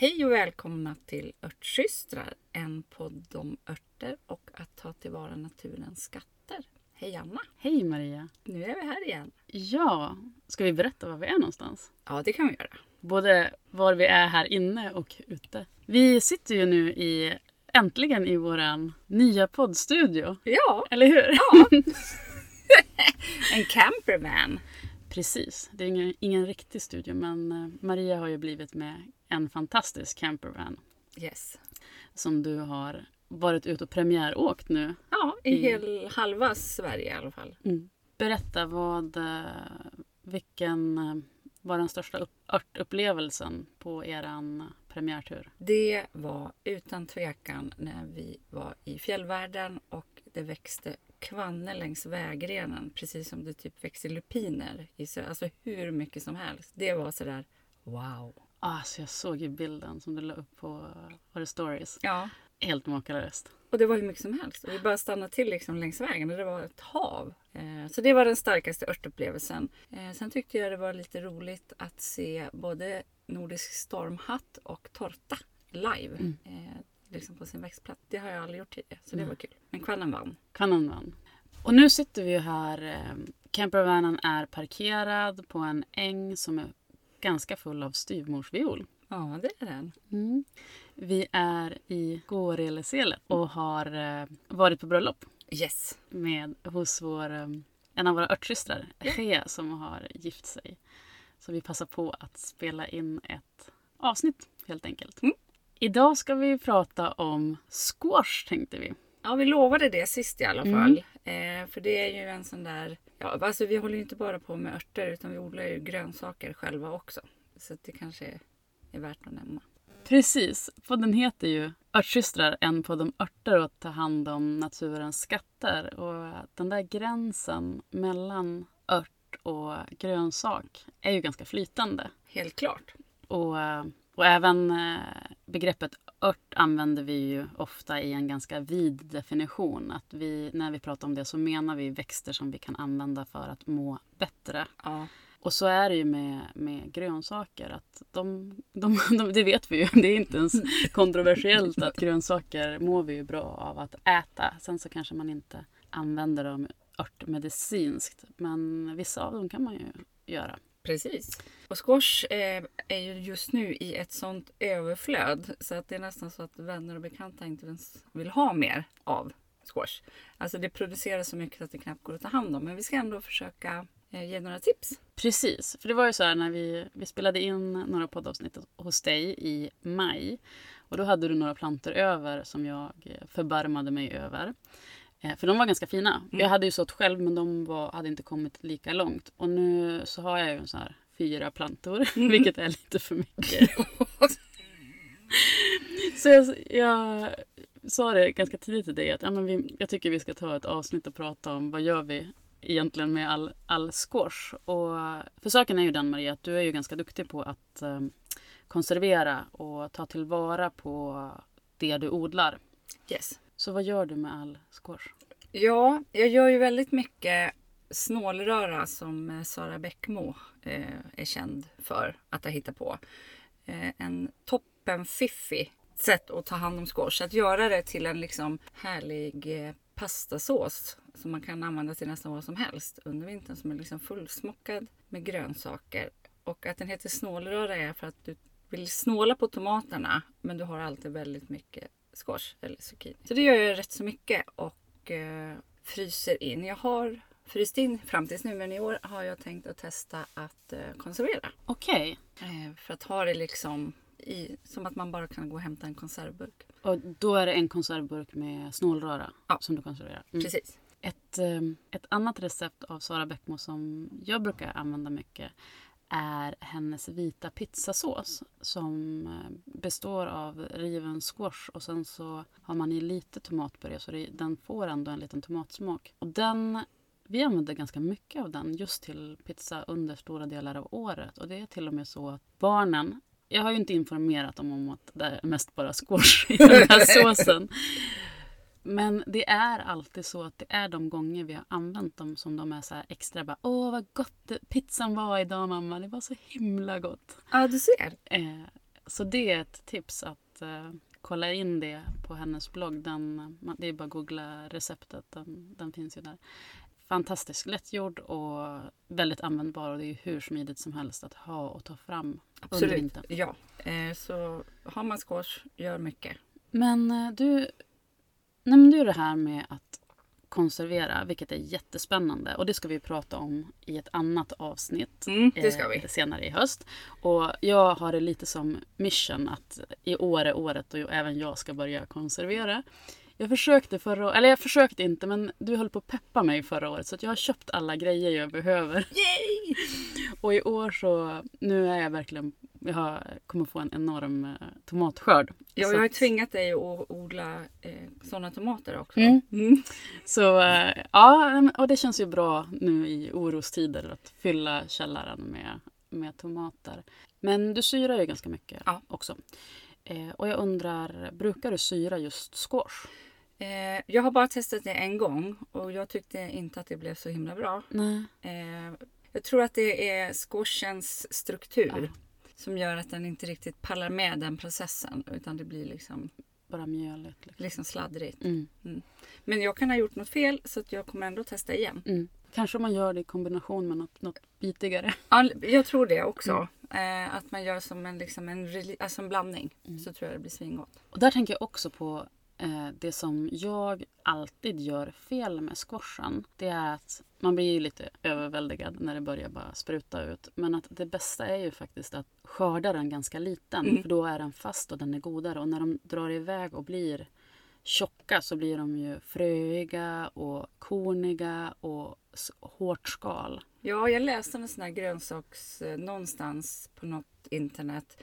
Hej och välkomna till Örtsystrar, en podd om örter och att ta tillvara naturens skatter. Hej Anna! Hej Maria! Nu är vi här igen. Ja, ska vi berätta var vi är någonstans? Ja, det kan vi göra. Både var vi är här inne och ute. Vi sitter ju nu i, äntligen i våran nya poddstudio. Ja, Eller hur? ja. en campervan. Precis. Det är ingen, ingen riktig studio men eh, Maria har ju blivit med en fantastisk campervan Yes. som du har varit ute och premiäråkt nu. Ja, i Mm. hel, halva Sverige i alla fall. Berätta vad, eh, vilken eh, var den största upp, örtupplevelsen på eran premiärtur? Det var utan tvekan när vi var i fjällvärlden och det växte kvanne längs vägrenen precis som det typ växer lupiner. I, alltså hur mycket som helst. Det var sådär wow. Alltså jag såg ju bilden som du la upp på var det stories. Ja. Helt makalöst. Och det var hur mycket som helst. Och vi bara stannade till liksom längs vägen och det var ett hav. Eh, så det var den starkaste örtupplevelsen. Eh, sen tyckte jag det var lite roligt att se både Nordisk stormhatt och torta live. Eh, liksom på sin växtplats. Det har jag aldrig gjort tidigare. Så det var kul. Men kvannen vann. Kvannen vann. Och nu sitter vi ju här. Eh, campervanen är parkerad på en äng som är ganska full av styvmorsviol. Ja, det är den. Vi är i Gåreleselet och har eh, varit på bröllop Yes. med, hos vår, eh, en av våra örtsystrar, Shea, som har gift sig. Så vi passar på att spela in ett avsnitt helt enkelt. Mm. Idag ska vi prata om squash tänkte vi. Ja, vi lovade det sist i alla fall. Eh, för det är ju en sån där... Ja, alltså vi håller ju inte bara på med örter utan vi odlar ju grönsaker själva också. Så det kanske är, är värt att nämna. Precis. Podden heter ju Örtsystrar, en podd om örter och att ta hand om naturens skatter. Och den där gränsen mellan ört och grönsak är ju ganska flytande. Helt klart. Och, och även eh, begreppet ört använder vi ju ofta i en ganska vid definition. Att vi, när vi pratar om det så menar vi växter som vi kan använda för att må bättre. Ja. Och så är det ju med, med grönsaker. Att de, de, de, det vet vi ju. Det är inte ens kontroversiellt att grönsaker mår vi ju bra av att äta. Sen så kanske man inte använder dem örtmedicinskt. Men vissa av dem kan man ju göra. Precis. Och squash eh, är ju just nu i ett sånt överflöd så att det är nästan så att vänner och bekanta inte ens vill ha mer av squash. Alltså det produceras så mycket att det knappt går att ta hand om. Men vi ska ändå försöka eh, ge några tips. Precis, för det var ju så här när vi, vi spelade in några poddavsnitt hos dig i maj. Och då hade du några plantor över som jag eh, förbarmade mig över. Eh, För de var ganska fina. Jag hade ju sått själv men de var, hade inte kommit lika långt. Och nu så har jag ju en sån här fyra plantor, vilket är lite för mycket. Så jag, jag sa det ganska tidigt till dig att ja, men vi, jag tycker vi ska ta ett avsnitt och prata om vad gör vi egentligen med all, all squash. Och, för saken är ju den Maria att du är ju ganska duktig på att eh, konservera och ta tillvara på det du odlar. Yes. Så vad gör du med all squash? Ja, jag gör ju väldigt mycket snålröra som eh, Sara Bäckmo eh, är känd för att ha hittat på. Eh, en toppen fiffig sätt att ta hand om squash. Att göra det till en liksom härlig eh, pastasås som man kan använda till nästan vad som helst under vintern som är liksom fullsmockad med grönsaker. Och att den heter snålröra är för att du vill snåla på tomaterna men du har alltid väldigt mycket squash eller zucchini. Så det gör jag rätt så mycket och eh, fryser in. Jag har fryst in fram tills nu men i år har jag tänkt att testa att eh, konservera. Okej. Eh, för att ha det liksom i, som att man bara kan gå och hämta en konservburk. Och då är det en konservburk med snålröra Ja. som du konserverar? Mm. Precis. Ett, eh, ett annat recept av Sara Bäckmo som jag brukar använda mycket är hennes vita pizzasås som eh, består av riven squash och sen så har man i lite tomatpuré så det, den får ändå en liten tomatsmak. Och den, vi använder ganska mycket av den just till pizza under stora delar av året och det är till och med så att barnen jag har ju inte informerat dem om att det är mest bara squash i den här såsen. Men det är alltid så att det är de gånger vi har använt dem som de är så här extra bara Åh vad gott pizzan var idag mamma, det var så himla gott. Ja, du ser. Eh, Så det är ett tips att eh, kolla in det på hennes blogg. Den, man- det är bara att googla receptet, den, den finns ju där. Fantastiskt lättgjord och väldigt användbar och det är hur smidigt som helst att ha och ta fram under Absolut. vintern. Ja, eh, så har man squash, gör mycket. Men eh, du nämnde ju det här med att konservera, vilket är jättespännande. Och det ska vi prata om i ett annat avsnitt Mm, det ska eh, senare i höst. Och jag har det lite som mission att i år är året och även jag ska börja konservera. Jag försökte förra året, eller jag försökte inte men du höll på att peppa mig förra året så att jag har köpt alla grejer jag behöver. Yay! Och i år så, nu är jag verkligen, jag har, kommer få en enorm eh, tomatskörd. Ja, jag har ju tvingat dig att odla eh, sådana tomater också. Mm. Mm. Så eh, ja, och det känns ju bra nu i orostider att fylla källaren med, med tomater. Men du syrar ju ganska mycket Ja. också. Eh, och jag undrar, brukar du syra just squash? Eh, jag har bara testat det en gång och jag tyckte inte att det blev så himla bra. Nej. Eh, jag tror att det är squashens struktur Ja. som gör att den inte riktigt pallar med den processen utan det blir liksom, Bara mjöligt. Liksom. liksom sladdrigt. Mm. Men jag kan ha gjort något fel så att jag kommer ändå testa igen. Mm. Kanske man gör det i kombination med något, något bitigare. Ja, jag tror det också. Mm. Eh, att man gör som en, liksom en, alltså en blandning Mm. så tror jag det blir svingott. Och där tänker jag också på det som jag alltid gör fel med squashen. Det är att man blir ju lite överväldigad när det börjar bara spruta ut. Men att det bästa är ju faktiskt att skörda den ganska liten. Mm. För då är den fast och den är godare. Och när de drar iväg och blir tjocka så blir de ju fröiga och korniga och hårt skal. Ja, jag läste en sån här grönsaks eh, någonstans på något internet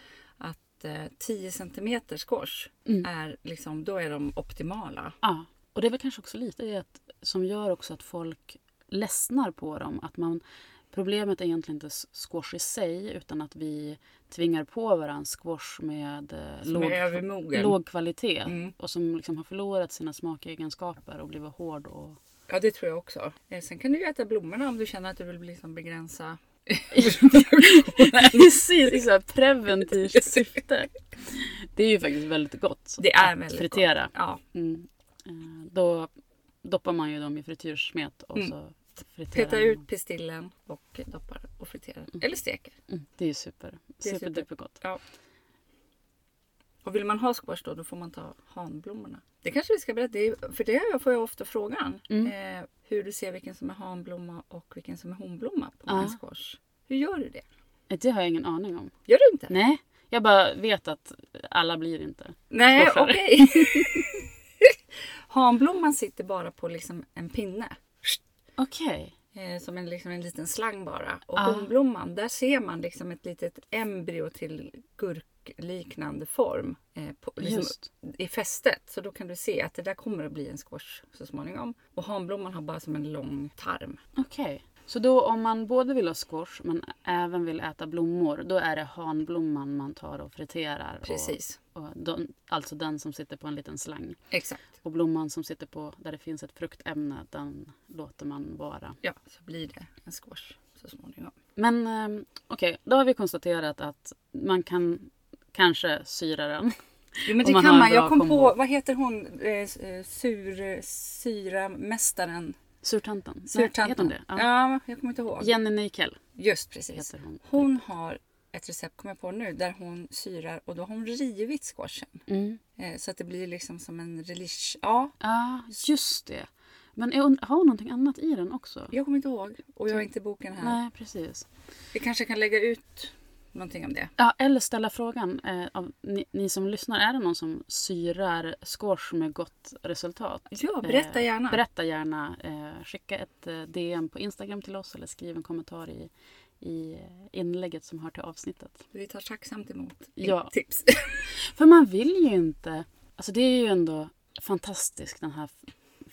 eh, 10 centimeter squash Mm. är liksom, då är de optimala. Ja, och det är väl kanske också lite det att, som gör också att folk ledsnar på dem. Att man, problemet är egentligen inte squash i sig utan att vi tvingar på varandra squash med eh, låg, låg kvalitet Mm. och som liksom har förlorat sina smakegenskaper och blivit hård. Och... Ja, det tror jag också. Eh, sen kan du ju äta blommorna om du känner att du vill liksom begränsa. Precis, i så preventivt syfte. Det är ju faktiskt väldigt gott Det är väldigt fritera. gott. Ja, Mm. Eh, Då doppar man ju dem i frityrsmet och Mm. så friterar peta man. ut pistillen och doppar och friterar. Eller steker. Mm, det är super. Det är super. Gott. Och vill man ha squash då, då får man ta hanblommorna. Det kanske vi ska berätta, för det får jag ofta frågan. Mm. Eh, hur du ser vilken som är hanblomma och vilken som är honblomma på Ja. en squash. Hur gör du det? Eh, Det har jag ingen aning om. Gör du inte? Nej, jag bara vet att alla blir inte. Nej, okej. hanblomman sitter bara på liksom en pinne. Okej. Eh, som en, liksom en liten slang bara. Och Ah. honblomman, där ser man liksom ett litet embryo till gurkliknande form. Eh, på, liksom, i fästet. Så då kan du se att det där kommer att bli en squash så småningom. Och hanblomman har bara som en lång tarm. Okej. Så då om man både vill ha squash men även vill äta blommor, då är det hanblomman man tar och friterar. Precis. Och, och de, alltså den som sitter på en liten slang. Exakt. Och blomman som sitter på där det finns ett fruktämne, den låter man vara. Ja, så blir det en squash så småningom. Men eh, okej, då har vi konstaterat att man kan kanske syra den. Jo, men det man kan man. Jag kom kombo. på, vad heter hon, eh, eh, sur, syramästaren? Surtanten? Surtanten. Heter hon det? Ja. Ja, jag kommer inte ihåg. Jenny Nykel Just precis. hon. Hon har ett recept, kommer jag på nu, där hon syrar och då har hon rivit squashen. Mm. Eh, så att det blir liksom som en relish. Ja, Ja, just det. Men hon, har hon någonting annat i den också? jag kommer inte ihåg. Och jag har inte boken här. Nej, precis. Vi kanske kan lägga ut någonting om det. Ja, eller ställa frågan. Eh, av, ni, ni som lyssnar, är det någon som syrar squash med gott resultat? Ja, berätta Eh, gärna. Berätta gärna. Eh, skicka ett eh, DM på Instagram till oss eller skriv en kommentar i, i eh, inlägget som hör till avsnittet. Vi tar tacksamt emot Ja. tips. För man vill ju inte... Alltså det är ju ändå fantastiskt den här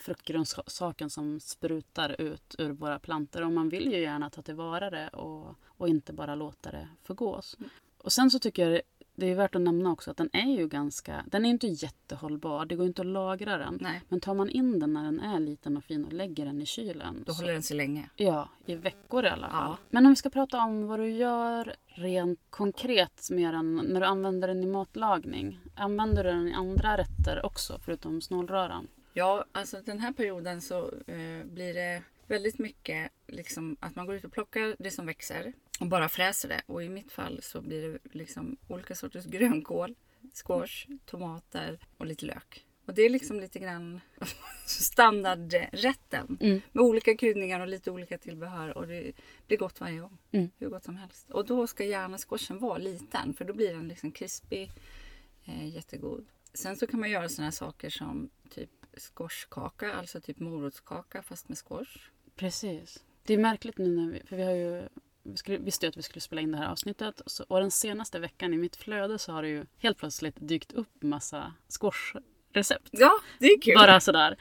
fruktgrönsaken som sprutar ut ur våra plantor. Och man vill ju gärna ta tillvara det och, och inte bara låta det förgås. Och sen så tycker jag det är värt att nämna också att den är ju ganska, den är inte jättehållbar. Det går inte att lagra den. Nej, Men tar man in den när den är liten och fin och lägger den i kylen. då så, håller den sig länge. Ja, i veckor i alla fall. Ja. Men om vi ska prata om vad du gör rent konkret mer än när du använder den i matlagning. Använder du den i andra rätter också förutom snålröran? Ja, alltså den här perioden så eh, blir det väldigt mycket liksom att man går ut och plockar det som växer och bara fräser det. Och i mitt fall så blir det liksom olika sorters grönkål, squash, tomater och lite lök. Och det är liksom lite grann standardrätten Mm. med olika kryddningar och lite olika tillbehör och det blir gott varje gång. Mm. Hur gott som helst. Och då ska gärna squashen vara liten för då blir den liksom krispig, eh, jättegod. Sen så kan man göra sådana saker som typ squashkaka, alltså typ morotskaka fast med squash. Precis. Det är märkligt nu när vi, för vi har ju vi skulle, visste ju att vi skulle spela in det här avsnittet så, och den senaste veckan i mitt flöde så har det ju helt plötsligt dykt upp massa squash-recept. Ja, det är kul! Bara sådär.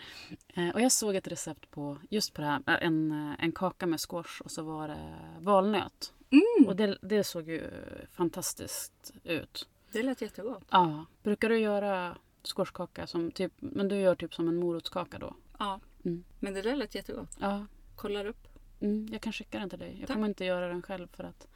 Eh, och jag såg ett recept på just på det här, eh, en, eh, en kaka med squash och så var det valnöt. Mm, Och det, det såg ju fantastiskt ut. det lät jättegott. Ja. Brukar du göra squashkaka som typ, men du gör typ som en morotskaka då? Ja, Mm. men det där lät jättegott. Ja. Kollar upp. Mm, jag kan skicka den till dig. Jag Tack. kommer inte göra den själv för att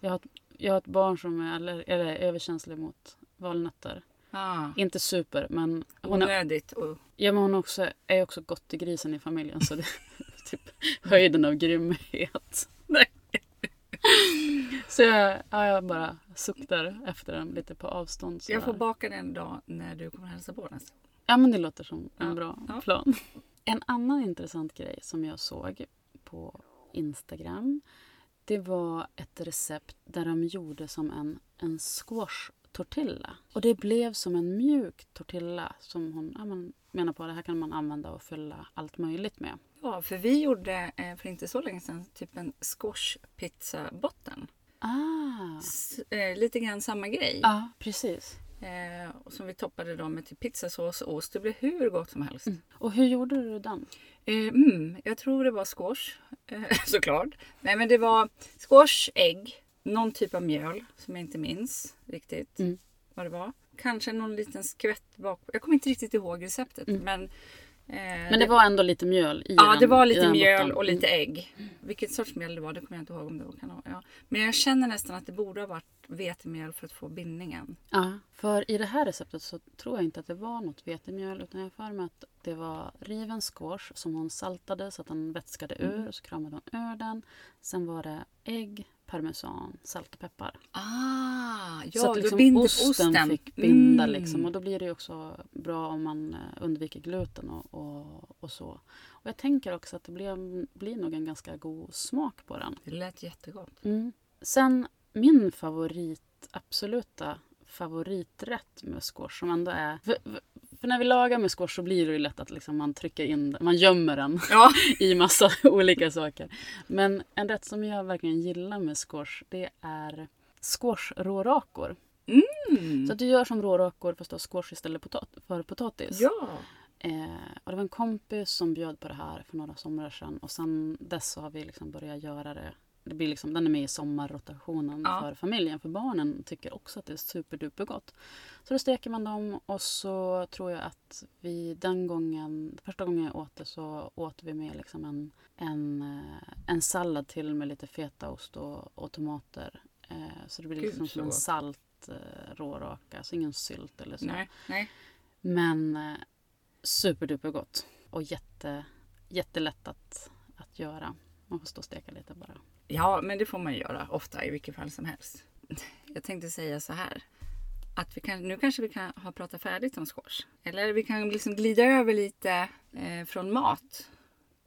jag har jag har ett barn som är aller, eller överkänslig mot valnötter. Ah, Inte super, men hon är, onödigt. Och, ja, men hon också, är också gott i grisen i familjen. Så det är typ höjden av grymhet. Nej. Så jag, ja, jag bara suktar efter den lite på avstånd. jag får baka den en dag när du kommer hälsa på nästa gång. Ja, men det låter som en Ja, bra ja. plan. En annan intressant grej som jag såg på Instagram det var ett recept där de gjorde som en, en squash tortilla. Och det blev som en mjuk tortilla som hon ja, men, menar på det här kan man använda och fylla allt möjligt med. Ja, för vi gjorde eh, för inte så länge sedan typ en squash pizzabotten. Ah! S- eh, lite grann samma grej. Ja, precis. Eh, som vi toppade då med typ pizzasås och ost. Det blev hur gott som helst. Och hur gjorde du den? Eh, mm, jag tror det var squash. Eh, såklart. Nej men det var squash, ägg, någon typ av mjöl som jag inte minns riktigt Mm. vad det var. Kanske någon liten skvätt bak. Jag kommer inte riktigt ihåg receptet. Mm. Men, Men det var ändå lite mjöl i Ja, den, det var lite mjöl botten. och lite Mm. ägg. Vilket sorts mjöl det var, det kommer jag inte ihåg om det var kanon. Ja. Men jag känner nästan att det borde ha varit vetemjöl för att få bindningen. Ja, för i det här receptet så tror jag inte att det var något vetemjöl utan jag för mig att det var riven squash som hon saltade så att den vätskade Mm. ur och så kramade hon ur den. Sen var det ägg, parmesan, salt och peppar. Ah, ja, så att liksom binder osten, osten. fick binda Mm. liksom och då blir det ju också bra om man eh, undviker gluten och, och, och så. Och jag tänker också att det blir, blir nog en ganska god smak på den. Det lät jättegott. Mm. Sen min favorit, absoluta favoriträtt med squash som ändå är... För, när vi lagar med squash så blir det ju lätt att liksom man trycker in man gömmer den Ja, i massa olika saker. Men en rätt som jag verkligen gillar med squash det är squash-rårakor. mm. Så att du gör som rårakor fast du har squash istället potat- för potatis. ja. Eh, och det var en kompis som bjöd på det här för några somrar sedan och sen dess så har vi liksom börjat göra det. Det blir liksom, den är med i sommarrotationen Ja. för familjen för barnen tycker också att det är superduper gott. Så då steker man dem och så tror jag att vi den gången, första gången jag åt det så åt vi med liksom en, en, eh, en sallad till med lite fetaost och, och tomater. Eh, så det blir Gud, liksom så som en salt eh, råraka, alltså ingen sylt eller så. Nej, nej. Men eh, superduper gott och jätte, jättelätt att, att göra. Man får stå och steka lite bara. Ja, men det får man göra ofta i vilket fall som helst. Jag tänkte säga så här. Att vi kan, nu kanske vi kan ha pratat färdigt om squash. Eller vi kan liksom glida över lite eh, från mat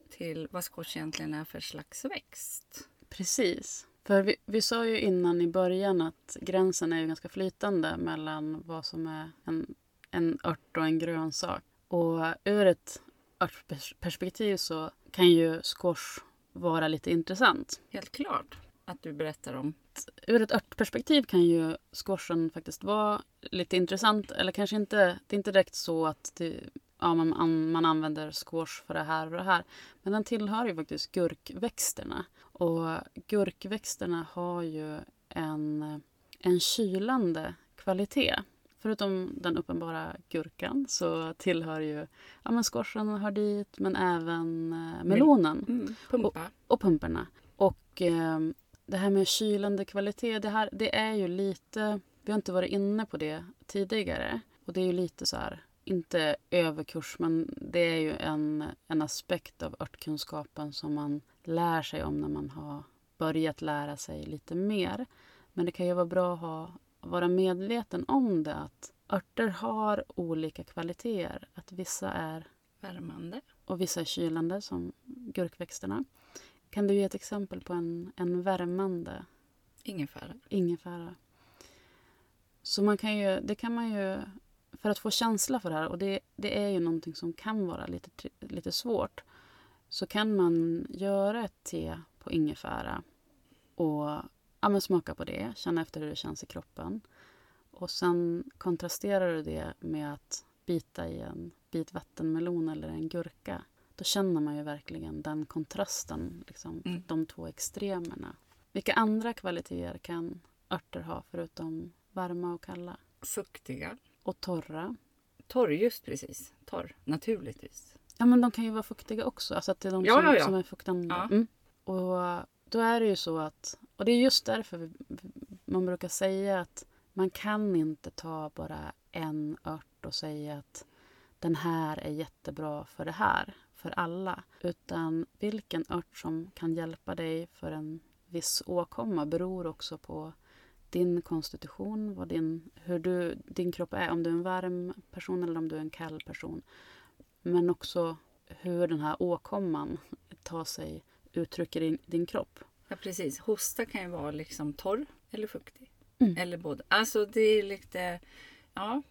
till vad squash egentligen är för slags växt. Precis. För vi, vi sa ju innan i början att gränsen är ju ganska flytande mellan vad som är en, en ört och en grönsak. Och ur ett örtperspektiv så kan ju squash vara lite intressant. Helt klart att du berättar om. ur ett örtperspektiv kan ju squashen faktiskt vara lite intressant. Eller kanske inte, det är inte direkt så att det, ja, man, an- man använder squash för det här och det här. Men den tillhör ju faktiskt gurkväxterna. Och gurkväxterna har ju en, en kylande kvalitet. Förutom den uppenbara gurkan så tillhör ju ja, men squashen hör dit, men även eh, melonen Mm, pumpa. och pumperna. Och eh, det här med kylande kvalitet, det, här, det är ju lite... Vi har inte varit inne på det tidigare. Och det är ju lite så här, inte överkurs, men det är ju en, en aspekt av örtkunskapen som man lär sig om när man har börjat lära sig lite mer. Men det kan ju vara bra att ha, vara medveten om det, att örter har olika kvaliteter. Att vissa är Värmande. och vissa är kylande, som gurkväxterna. Kan du ge ett exempel på en, en värmande Ingefära. ingefära? Så man kan ju, det kan man ju, för att få känsla för det här, och det, det är ju någonting som kan vara lite, lite svårt, så kan man göra ett te på ingefära och ja, men smaka på det, känna efter hur det känns i kroppen. Och sen kontrasterar du det med att bita i en bit vattenmelon eller en gurka. Då känner man ju verkligen den kontrasten, liksom, Mm. de två extremerna. Vilka andra kvaliteter kan örter ha förutom varma och kalla? Fuktiga. Och torra? Torr, just precis. Torr, naturligtvis. Ja, men de kan ju vara fuktiga också. Alltså att det är de Ja, som, ja, ja. som är fuktande. Mm. Och då är det ju så att... Och det är just därför vi, man brukar säga att man kan inte ta bara en ört och säga att den här är jättebra för det här, för alla. Utan vilken ört som kan hjälpa dig för en viss åkomma beror också på din konstitution, vad din, hur du, din kropp är. Om du är en varm person eller om du är en kall person. Men också hur den här åkomman tar sig, uttrycker i din kropp. Ja, precis. Hosta kan ju vara liksom torr eller fuktig. Mm. Eller både. Alltså det är lite... Ja,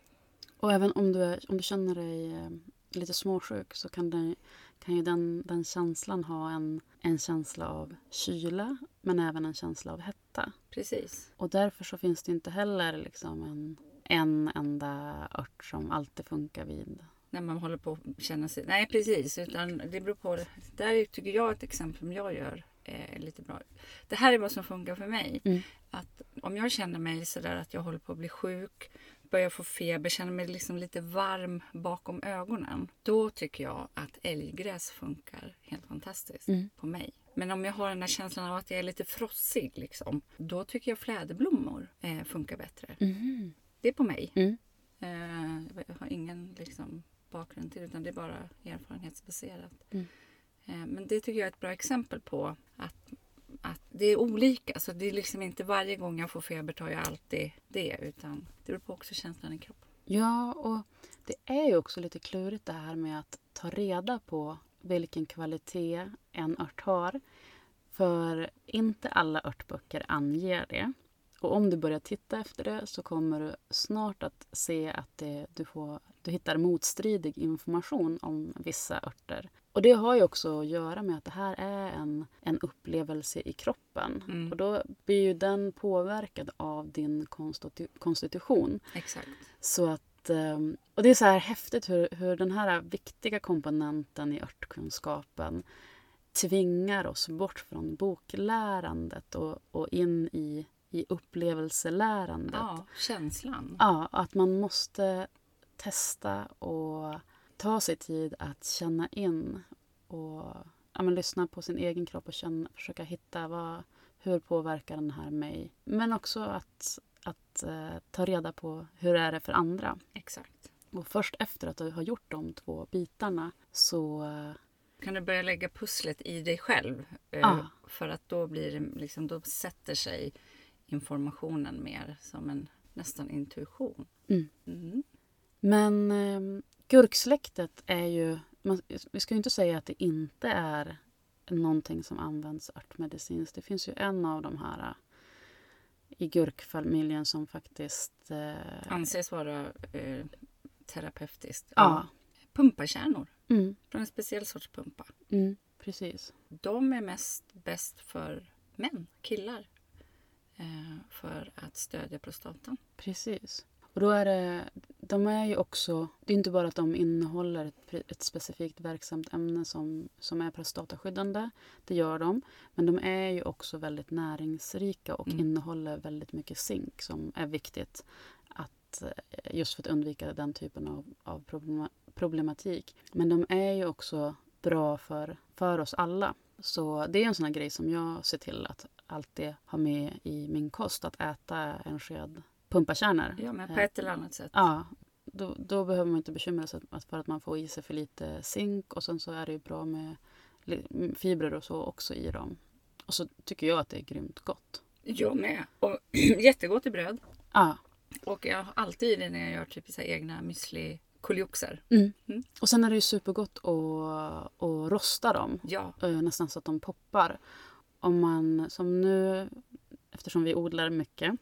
Och även om du, är, om du känner dig eh, lite småsjuk så kan, det, kan ju den, den känslan ha en, en känsla av kyla men även en känsla av hetta. precis. Och därför så finns det inte heller liksom en, en enda ört som alltid funkar vid. När man håller på att känna sig... Nej, precis. Utan det beror på... Där är, tycker jag ett exempel som jag gör är lite bra. Det här är vad som funkar för mig. Mm. Att om jag känner mig sådär att jag håller på att bli sjuk, börjar få feber, känner mig liksom lite varm bakom ögonen. Då tycker jag att älggräs funkar helt fantastiskt Mm. på mig. Men om jag har den här känslan av att jag är lite frossig, liksom, då tycker jag fläderblommor eh, funkar bättre. Det är på mig. Mm. Eh, jag har ingen liksom, bakgrund till det, utan det är bara erfarenhetsbaserat. Eh, men det tycker jag är ett bra exempel på att, att det är olika. Så det är liksom inte varje gång jag får feber tar jag alltid det, utan det beror på också känslan i kroppen. Ja, och det är ju också lite klurigt det här med att ta reda på vilken kvalitet en ört har. För inte alla örtböcker anger det. Och om du börjar titta efter det så kommer du snart att se att det, du, får, du hittar motstridig information om vissa örter. Och det har ju också att göra med att det här är en, en upplevelse i kroppen. Mm. Och då blir ju den påverkad av din konstitu- konstitution. Exakt. Så att, ehm, och det är så här häftigt hur, hur den här viktiga komponenten i örtkunskapen tvingar oss bort från boklärandet och, och in i, i upplevelselärandet. Ja, känslan. Ja, att man måste testa och ta sig tid att känna in och ja, men lyssna på sin egen kropp och känna, försöka hitta vad, hur påverkar den här mig. Men också att, att eh, ta reda på hur är det för andra. Exakt. Och först efter att du har gjort de två bitarna så... eh, Kan du börja lägga pusslet i dig själv? Ja. För att då blir det liksom, då sätter sig informationen mer som en nästan intuition. Mm. Mm. Men eh, gurksläktet är ju... Man, vi ska ju inte säga att det inte är någonting som används örtmedicinskt. Det finns ju en av de här eh, i gurkfamiljen som faktiskt... Eh, Anses vara eh, terapeutiskt. ja. Pumpakärnor Mm, från en speciell sorts pumpa. mm, precis. De är mest bäst för män, killar. Eh, för att stödja prostatan. Precis. Och då är det, de är ju också, det är inte bara att de innehåller ett, ett specifikt verksamt ämne som, som är prostataskyddande, det gör de, men de är ju också väldigt näringsrika och Mm. innehåller väldigt mycket zink som är viktigt att eh, just för att undvika den typen av, av problema- problematik. Men de är ju också bra för, för oss alla. Så det är en sån här grej som jag ser till att alltid ha med i min kost. Att äta en sked pumpakärnor. Ja, men på ett eller annat sätt. Ja, då, då behöver man inte bekymra sig för att man får i sig för lite zink. Och sen så är det ju bra med fibrer och så också i dem. Och så tycker jag att det är grymt gott. Jag med. Och jättegott i bröd. Ja. Och jag har alltid i det när jag gör typ så egna müsli kolioxer. Mm. Mm. Och sen är det ju supergott att, att rosta dem. Ja, eh, nästan så att de poppar. Om man, som nu, eftersom vi odlar mycket.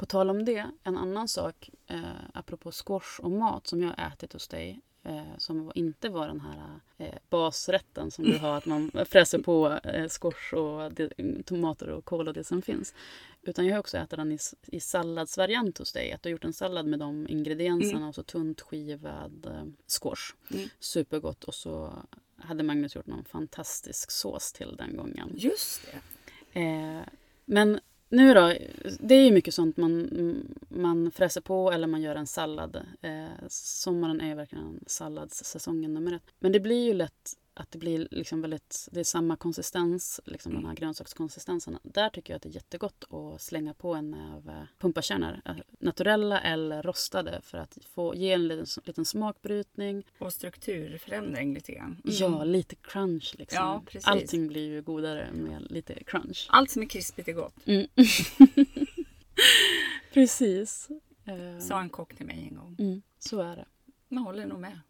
På tal om det, en annan sak eh, apropå squash och mat som jag har ätit hos dig. Eh, som inte var den här eh, basrätten som du har, att man fräser på eh, squash och det, tomater och kål och det som finns. Utan jag har också ätit den i, i salladsvariant hos dig. Att du har gjort en sallad med de ingredienserna Mm. och så tunt skivad eh, squash. Mm. Supergott. Och så hade Magnus gjort någon fantastisk sås till den gången. just det. Eh, men nu då, det är ju mycket sånt man, man fräser på eller man gör en sallad. Eh, sommaren är ju verkligen salladssäsongen nummer ett. Men det blir ju lätt att det blir liksom väldigt, det är samma konsistens, liksom den här grönsakskonsistensen. Där tycker jag att det är jättegott att slänga på en näve pumpakärnor. eh, Naturella eller rostade för att få, ge en liten, liten smakbrytning. Och strukturförändring lite grann. Mm. Ja, lite crunch liksom. Ja, precis. Allting blir ju godare med lite crunch. Allt som är krispigt är gott. Mm. Precis. Eh, Sa en kock till mig en gång. Mm, så är det. Jag håller nog med.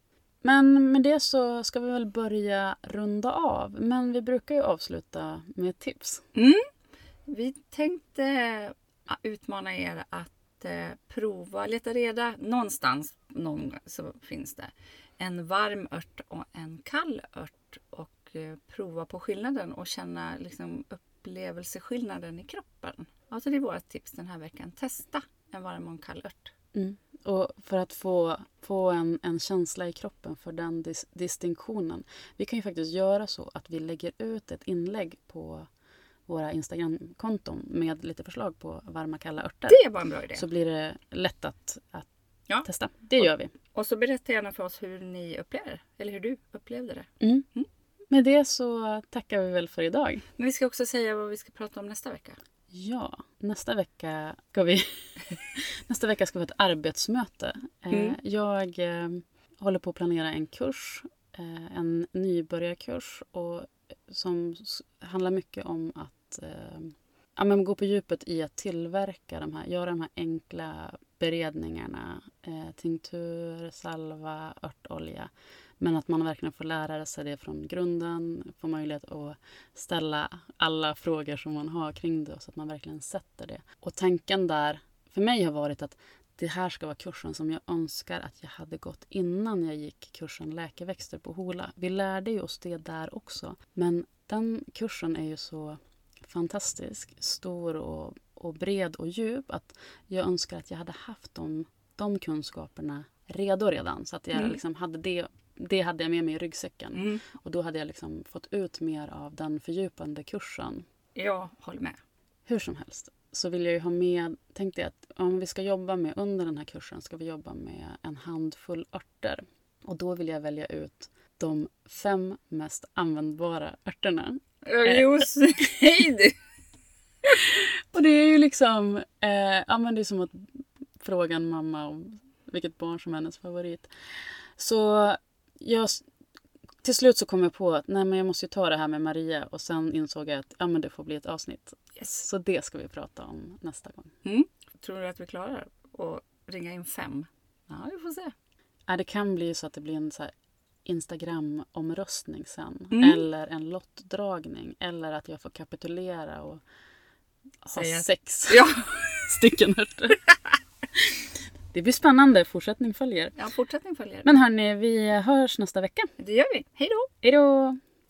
Men med det så ska vi väl börja runda av. Men vi brukar ju avsluta med tips. Vi tänkte utmana er att eh, prova, leta reda någonstans någon, så finns det en varm ört och en kall ört och eh, prova på skillnaden och känna liksom, upplevelseskillnaden i kroppen. Alltså det är vårt tips den här veckan. Testa en varm och en kall ört. Mm. Och för att få, få en, en känsla i kroppen för den dis, distinktionen. Vi kan ju faktiskt göra så att vi lägger ut ett inlägg på våra Instagramkonton med lite förslag på varma kalla örter. Det var en bra idé. Så blir det lätt att, att Ja. testa. Det gör vi. Och så berätta gärna för oss hur ni upplever. Eller hur du upplevde det. Mm. Mm. Med det så tackar vi väl för idag. Men vi ska också säga vad vi ska prata om nästa vecka. Ja, nästa vecka ska vi, nästa vecka ska vi ha ett arbetsmöte. Eh, Mm. Jag eh, håller på att planera en kurs, eh, en nybörjarkurs och, som handlar mycket om att ja, men gå på djupet i att tillverka de här, göra de här enkla beredningarna. Eh, tinktur, salva, örtolja. Men att man verkligen får lära sig det från grunden, får möjlighet att ställa alla frågor som man har kring det så att man verkligen sätter det. Och tanken där för mig har varit att det här ska vara kursen som jag önskar att jag hade gått innan jag gick kursen läkeväxter på Hola. Vi lärde ju oss det där också. Men den kursen är ju så fantastisk, stor och, och bred och djup att jag önskar att jag hade haft de, de kunskaperna redo redan. Så att jag Mm. liksom hade det, det hade jag med mig i ryggsäcken. Mm. Och då hade jag liksom fått ut mer av den fördjupande kursen. Jag håller med. Hur som helst så vill jag ju ha med, tänkte jag att om vi ska jobba med under den här kursen ska vi jobba med en handfull örter. Och då vill jag välja ut de fem mest användbara örterna. Jos, hej du! Och det är ju liksom, eh, ja men det är som att fråga en mamma om vilket barn som är hennes favorit. Så jag, till slut så kom jag på att nej men jag måste ju ta det här med Maria och sen insåg jag att ja men det får bli ett avsnitt. Yes. Så det ska vi prata om nästa gång. Mm. Tror du att vi klarar att ringa in fem? Ja, vi får se. Ja, det kan bli så att det blir en så Instagram-omröstning sen. Mm. Eller en lottdragning. Eller att jag får kapitulera och ha Säga- sex Ja, stycken örter. Det blir spännande. Fortsättning följer. ja fortsättning följer. Men hörni, vi hörs nästa vecka. Det gör vi. Hej då! Hej då!